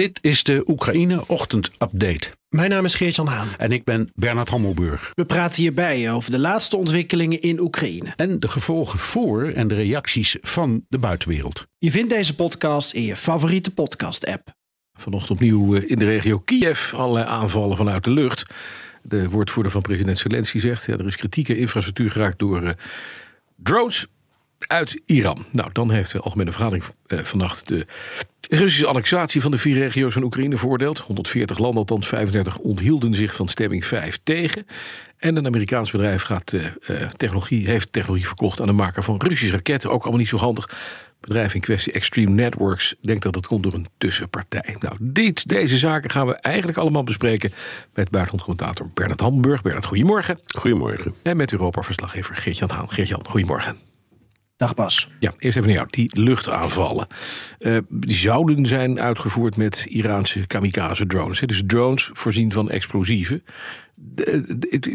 Dit is de Oekraïne Ochtend Update. Mijn naam is Geert-Jan Haan. En ik ben Bernard Hammelburg. We praten hierbij over de laatste ontwikkelingen in Oekraïne. En de gevolgen voor en de reacties van de buitenwereld. Je vindt deze podcast in je favoriete podcast-app. Vanochtend opnieuw eh, in de regio Kiev allerlei aanvallen vanuit de lucht. De woordvoerder van president Zelensky zegt... Ja, er is kritieke infrastructuur geraakt door uh, drones uit Iran. Nou, dan heeft de Algemene Vergadering uh, vannacht de Russische annexatie van de vier regio's van Oekraïne veroordeeld. 140 landen, althans 35, onthielden zich van stemming 5 tegen. En een Amerikaans bedrijf gaat, uh, technologie, heeft technologie verkocht aan de maker van Russische raketten. Ook allemaal niet zo handig. Het bedrijf in kwestie Extreme Networks denkt dat dat komt door een tussenpartij. Nou, dit, deze zaken gaan we eigenlijk allemaal bespreken met buitenlandcommentator Bernard Hamburg. Bernard, goedemorgen. Goedemorgen. En met Europa-verslaggever Geert-Jan Haan. Geert-Jan, goedemorgen. Dag Bas. Ja, eerst even naar jou. Die luchtaanvallen. Uh, die zouden zijn uitgevoerd met Iraanse kamikaze drones. Hè? Dus drones voorzien van explosieven.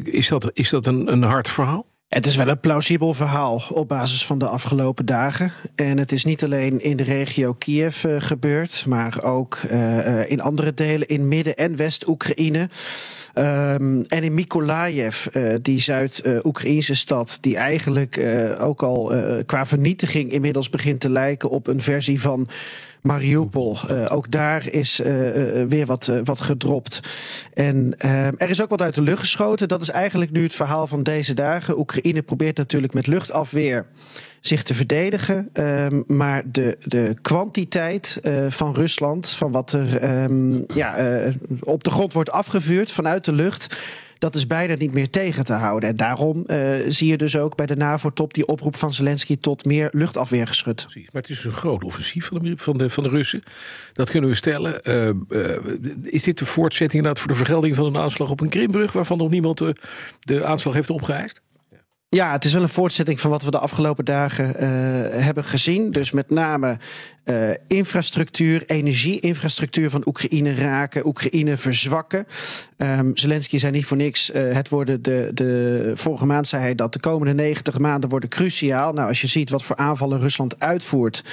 is dat, is dat een, een hard verhaal? Het is wel een plausibel verhaal op basis van de afgelopen dagen. En het is niet alleen in de regio Kiev uh, gebeurd, maar ook uh, in andere delen in Midden- en West-Oekraïne. Um, en in Mykolaiv, uh, die Zuid-Oekraïnse stad, die eigenlijk uh, ook al uh, qua vernietiging inmiddels begint te lijken op een versie van Mariupol. Uh, ook daar is uh, uh, weer wat, wat gedropt. En er is ook wat uit de lucht geschoten. Dat is eigenlijk nu het verhaal van deze dagen. Oekraïne probeert natuurlijk met luchtafweer zich te verdedigen. Um, maar de, de kwantiteit van Rusland, van wat er um, ja, op de grond wordt afgevuurd vanuit de lucht. Dat is bijna niet meer tegen te houden. En daarom uh, zie je dus ook bij de NAVO-top die oproep van Zelensky tot meer luchtafweergeschut. Precies. Maar het is een groot offensief van de, van de, Russen. Dat kunnen we stellen. is dit de voortzetting inderdaad voor de vergelding van een aanslag op een Krimbrug, waarvan nog niemand de, de aanslag heeft opgeëist? Ja, het is wel een voortzetting van wat we de afgelopen dagen uh, hebben gezien. Dus met name uh, infrastructuur, energieinfrastructuur van Oekraïne raken, Oekraïne verzwakken. Um, Zelensky zei niet voor niks, uh, het worden de, de, vorige maand zei hij dat de komende 90 maanden worden cruciaal. Nou, als je ziet wat voor aanvallen Rusland uitvoert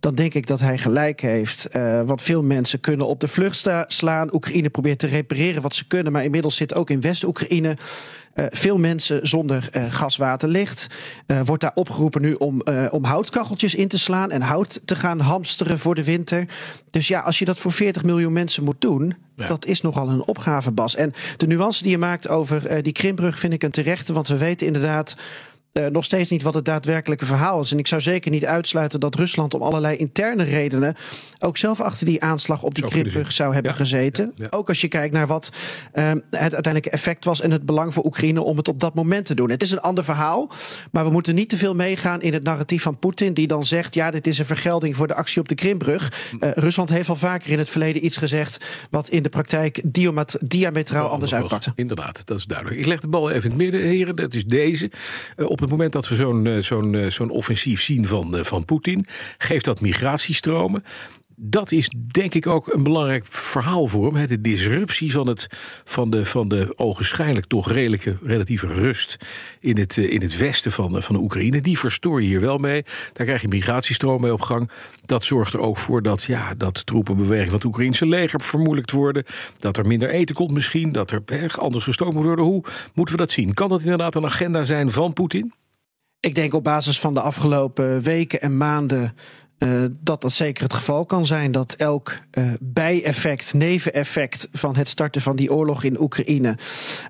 dan denk ik dat hij gelijk heeft. Uh, want veel mensen kunnen op de vlucht slaan. Oekraïne probeert te repareren wat ze kunnen, maar inmiddels zit ook in West-Oekraïne veel mensen zonder uh, gas, water, licht. Uh, wordt daar opgeroepen nu om, om houtkacheltjes in te slaan en hout te gaan hamsteren voor de winter. Dus ja, als je dat voor 40 miljoen mensen moet doen, ja. dat is nogal een opgave, Bas. En de nuance die je maakt over die Krimbrug vind ik een terechte, want we weten inderdaad uh, nog steeds niet wat het daadwerkelijke verhaal is. En ik zou zeker niet uitsluiten dat Rusland om allerlei interne redenen ook zelf achter die aanslag op die Krimbrug zou hebben ja, gezeten. Ja, ja. Ook als je kijkt naar wat uh, het uiteindelijke effect was en het belang voor Oekraïne om het op dat moment te doen. Het is een ander verhaal, maar we moeten niet te veel meegaan in het narratief van Poetin, die dan zegt: ja, dit is een vergelding voor de actie op de Krimbrug. Uh, Rusland heeft al vaker in het verleden iets gezegd wat in de praktijk diametraal anders uitpakte. Inderdaad, dat is duidelijk. Ik leg de bal even in het midden, heren. Dat is deze. Uh, op het moment dat we zo'n zo'n zo'n offensief zien van, van Poetin, geeft dat migratiestromen. Dat is denk ik ook een belangrijk verhaal voor hem. De disruptie van, het, van, de, van de ogenschijnlijk toch redelijke, relatieve rust in het, in het westen van, van de Oekraïne. Die verstoor je hier wel mee. Daar krijg je migratiestroom mee op gang. Dat zorgt er ook voor dat, ja, dat troepenbeweging van het Oekraïnse leger vermoeilijkt worden. Dat er minder eten komt misschien. Dat er erg anders gestoken moet worden. Hoe moeten we dat zien? Kan dat inderdaad een agenda zijn van Poetin? Ik denk op basis van de afgelopen weken en maanden uh, dat dat zeker het geval kan zijn. Dat elk uh, bijeffect, neveneffect van het starten van die oorlog in Oekraïne,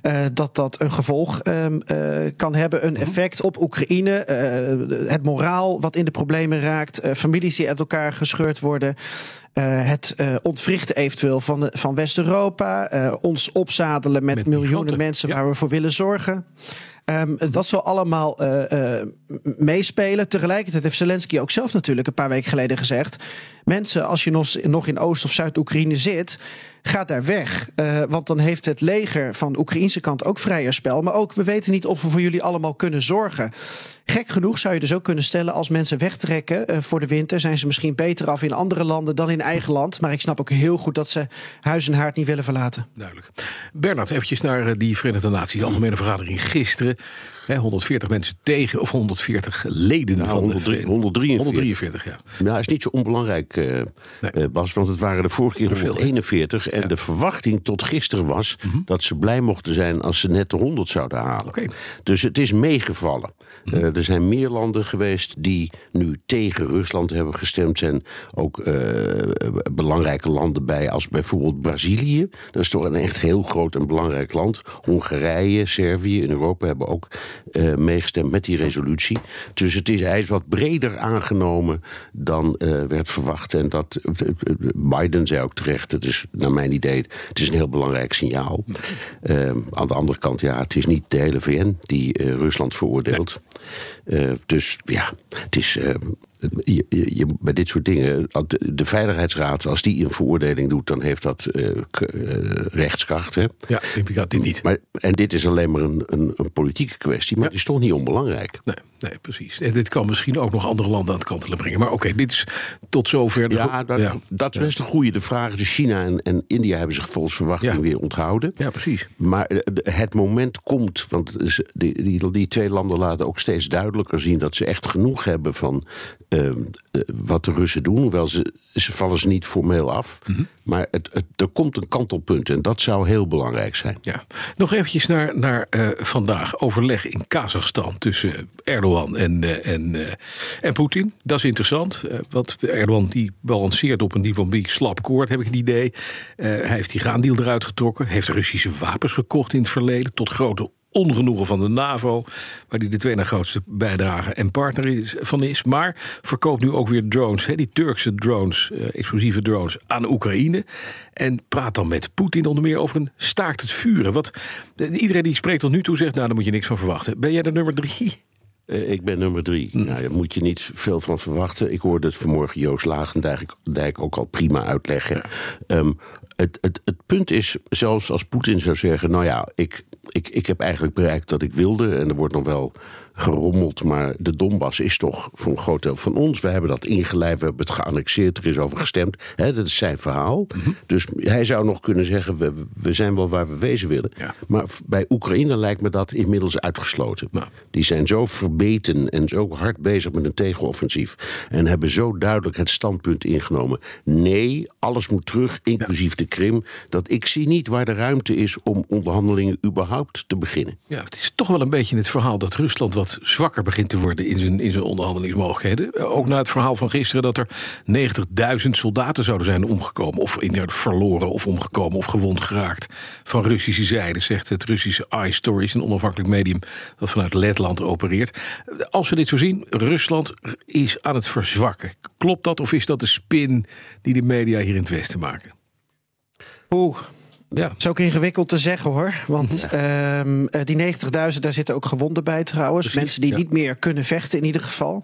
uh, dat dat een gevolg kan hebben. Een effect op Oekraïne. het moraal wat in de problemen raakt. families die uit elkaar gescheurd worden. het ontwrichten eventueel van, van West-Europa. ons opzadelen met, met miljoenen mensen ja. waar we voor willen zorgen. Um, dat zal allemaal uh, uh, meespelen. Tegelijkertijd heeft Zelensky ook zelf natuurlijk een paar weken geleden gezegd: Mensen, als je nog- nog in Oost- of Zuid-Oekraïne zit, ga daar weg. Eh, want dan heeft het leger van de Oekraïnse kant ook vrijer spel. Maar ook, we weten niet of we voor jullie allemaal kunnen zorgen. Gek genoeg zou je dus ook kunnen stellen, als mensen wegtrekken eh, voor de winter, zijn ze misschien beter af in andere landen dan in eigen land. Maar ik snap ook heel goed dat ze huis en haard niet willen verlaten. Duidelijk. Bernard, eventjes naar eh, die Verenigde Naties Algemene Vergadering gisteren. Hè, 140 mensen tegen, of 140 leden van de 103 Verenigde 143. 143, ja. Ja, is niet zo onbelangrijk, Nee. eh, Bas. Want het waren de vorige keer Er veel, hè? 141. En de verwachting tot gisteren was dat ze blij mochten zijn als ze net de 100 zouden halen. Dus het is meegevallen. Eh, er zijn meer landen geweest die nu tegen Rusland hebben gestemd. zijn ook belangrijke landen bij, als bijvoorbeeld Brazilië. Dat is toch een echt heel groot en belangrijk land. Hongarije, Servië in Europa hebben ook eh, meegestemd met die resolutie. Dus het is, hij is wat breder aangenomen dan eh, werd verwacht. En dat eh, Biden zei ook terecht, het is naar mijn idee, het is een heel belangrijk signaal. Aan de andere kant, ja, het is niet de hele VN die Rusland veroordeelt. Eh, dus ja, het is. eh, je, je, je- bij dit soort dingen, de, de Veiligheidsraad, als die een veroordeling doet, dan heeft dat eh, eh, rechtskracht. Hè? Ja, implicaat dit niet. Maar, en dit is alleen maar een, een, een politieke kwestie, maar het is toch niet onbelangrijk. Nee, nee, precies. En dit kan misschien ook nog andere landen aan het kantelen brengen. Maar oké, dit is tot zover. de Ja, dat, ja. dat is best een goede. De vraag is, China en, en India hebben zich volgens verwachting Ja. weer onthouden. Ja, precies. Maar eh, het moment komt, want die, die, die twee landen laten ook steeds duidelijker zien dat ze echt genoeg hebben van ehm, eh, wat de Russen doen. Hoewel ze, ze vallen ze niet formeel af. Mhm. Maar het, het, er komt een kantelpunt en dat zou heel belangrijk zijn. Ja. Nog eventjes naar, naar eh, vandaag. Overleg in Kazachstan tussen Erdogan en, eh, en, en Poetin. Dat is interessant. want Erdogan die balanceert op een diplomatiek slap koord, heb ik het idee. Hij heeft die graandeal eruit getrokken. Heeft Russische wapens gekocht in het verleden. Tot grote ongenoegen van de NAVO. Waar hij de tweede grootste bijdrage en partner is, van is. Maar verkoopt nu ook weer drones. Hè, die Turkse drones, eh, explosieve drones, aan Oekraïne. En praat dan met Poetin onder meer over een staakt het vuren. Wat eh, iedereen die ik spreek tot nu toe zegt, nou daar moet je niks van verwachten. Ben jij de nummer drie? Eh, ik ben nummer drie. Hm. Nou, daar moet je niet veel van verwachten. Ik hoorde het vanmorgen Joost Lagendijk Dijk ook al prima uitleggen. Ehm, het, het, het punt is, zelfs als Poetin zou zeggen... nou ja, ik, ik, ik heb eigenlijk bereikt wat ik wilde... en er wordt nog wel gerommeld, maar de Donbass is toch voor een groot deel van ons. We hebben dat ingelijfd, we hebben het geannexeerd, er is over gestemd. Dat is zijn verhaal. Mhm. Dus hij zou nog kunnen zeggen, we, we zijn wel waar we wezen willen. Ja. Maar bij Oekraïne lijkt me dat inmiddels uitgesloten. Nou. Die zijn zo verbeten en zo hard bezig met een tegenoffensief. En hebben zo duidelijk het standpunt ingenomen. Nee, alles moet terug, inclusief de Krim. Dat ik zie niet waar de ruimte is om onderhandelingen überhaupt te beginnen. Ja, het is toch wel een beetje het verhaal dat Rusland wat zwakker begint te worden in zijn, in zijn onderhandelingsmogelijkheden. Eh, Ook na het verhaal van gisteren dat er 90.000 soldaten zouden zijn omgekomen. Of inderdaad verloren of omgekomen of gewond geraakt. Van Russische zijde, zegt het Russische iStories, een onafhankelijk medium dat vanuit Letland opereert. Als we dit zo zien, Rusland is aan het verzwakken. Klopt dat of is dat de spin die de media hier in het Westen maken? Oeh, Ja, Dat is ook ingewikkeld te zeggen hoor. Want ehm, eh, die 90.000, daar zitten ook gewonden bij trouwens. Precies, Mensen die ja. niet meer kunnen vechten in ieder geval.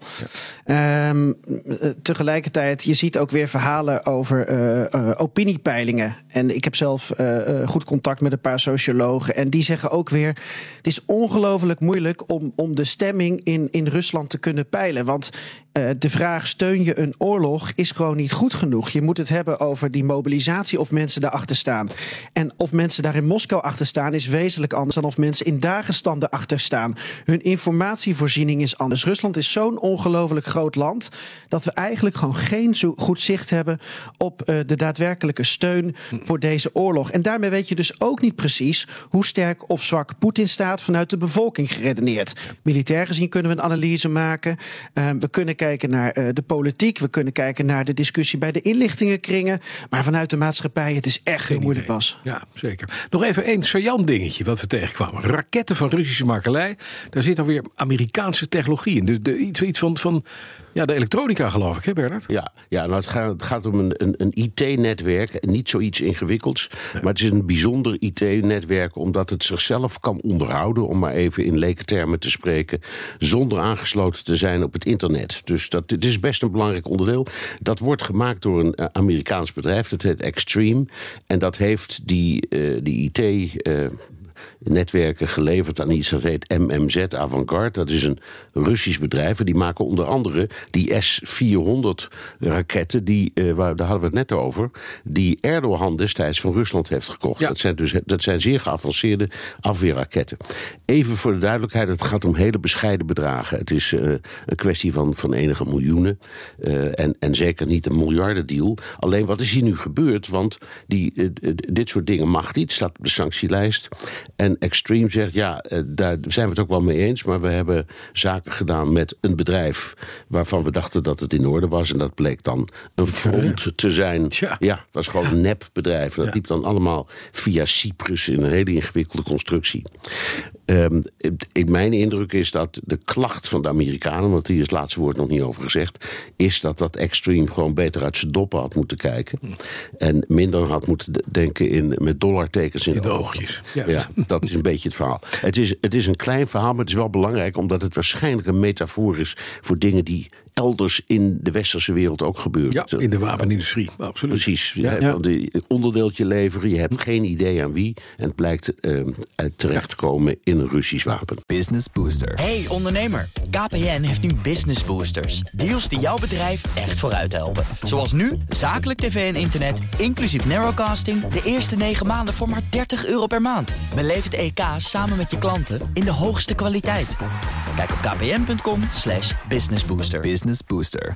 Ehm, eh, tegelijkertijd, je ziet ook weer verhalen over eh, opiniepeilingen. En ik heb zelf goed contact met een paar sociologen. En die zeggen ook weer, het is ongelooflijk moeilijk om, om de stemming in, in Rusland te kunnen peilen. Want de vraag, steun je een oorlog, is gewoon niet goed genoeg. Je moet het hebben over die mobilisatie of mensen daarachter staan. En of mensen daar in Moskou achter staan is wezenlijk anders dan of mensen in Dagestan erachter staan. Hun informatievoorziening is anders. Rusland is zo'n ongelooflijk groot land dat we eigenlijk gewoon geen zo goed zicht hebben op eh, de daadwerkelijke steun voor deze oorlog. En daarmee weet je dus ook niet precies hoe sterk of zwak Poetin staat vanuit de bevolking geredeneerd. Militair gezien kunnen we een analyse maken. Eh, we kunnen kijken naar eh, de politiek. We kunnen kijken naar de discussie bij de inlichtingenkringen. Maar vanuit de maatschappij, het is echt heel moeilijk. Bas. Ja, zeker. Nog even één saillant dingetje wat we tegenkwamen. Raketten van Russische makelij. Daar zit alweer Amerikaanse technologie in. Dus de, iets, iets van, van Ja, de elektronica geloof ik, hè Bernard? Ja, ja nou het, gaat, het gaat om een, een, een IT-netwerk. Niet zoiets ingewikkelds. Maar het is een bijzonder IT-netwerk omdat het zichzelf kan onderhouden. Om maar even in lekentermen te spreken. Zonder aangesloten te zijn op het internet. Dus dat, dit is best een belangrijk onderdeel. Dat wordt gemaakt door een eh, Amerikaans bedrijf. Dat heet Extreme. En dat heeft die, uh, die IT. Uh, netwerken geleverd aan iets dat heet MMZ Avantgarde. Dat is een Russisch bedrijf. En die maken onder andere die S-400 raketten. Die, uh, waar, daar hadden we het net over. Die Erdogan destijds van Rusland heeft gekocht. Ja. Dat, zijn dus, dat zijn zeer geavanceerde afweerraketten. Even voor de duidelijkheid: het gaat om hele bescheiden bedragen. Het is uh, een kwestie van, van enige miljoenen. Uh, en, en zeker niet een miljardendeal. Alleen wat is hier nu gebeurd? Want die, dit soort dingen mag niet. Staat op de sanctielijst. En Extreme zegt, ja, daar zijn we het ook wel mee eens... maar we hebben zaken gedaan met een bedrijf... waarvan we dachten dat het in orde was. En dat bleek dan een front te zijn. Tja. Ja, het was gewoon een nepbedrijf. En dat liep dan allemaal via Cyprus... in een hele ingewikkelde constructie. Um, ik, mijn indruk is dat de klacht van de Amerikanen... want hier is het laatste woord nog niet over gezegd... is dat dat Extreme gewoon beter uit zijn doppen had moeten kijken. En minder had moeten denken in, met dollartekens in, In de oogjes. Ja. Ja, dat is een beetje het verhaal. Het is, het is een klein verhaal, maar het is wel belangrijk... omdat het waarschijnlijk een metafoor is voor dingen die elders in de westerse wereld ook gebeuren. Ja, in de wapenindustrie, absoluut. Precies. Ja. Je hebt een onderdeeltje leveren, je hebt geen idee aan wie... en het blijkt uh, terecht te komen in een Russisch wapen. Business Booster. Hey ondernemer, KPN heeft nu Business Boosters. Deals die jouw bedrijf echt vooruit helpen. Zoals nu, zakelijk tv en internet, inclusief narrowcasting... de eerste 9 maanden voor maar 30 euro per maand. Beleef het EK samen met je klanten in de hoogste kwaliteit. Kijk op kpn.com slash businessbooster. Business Booster.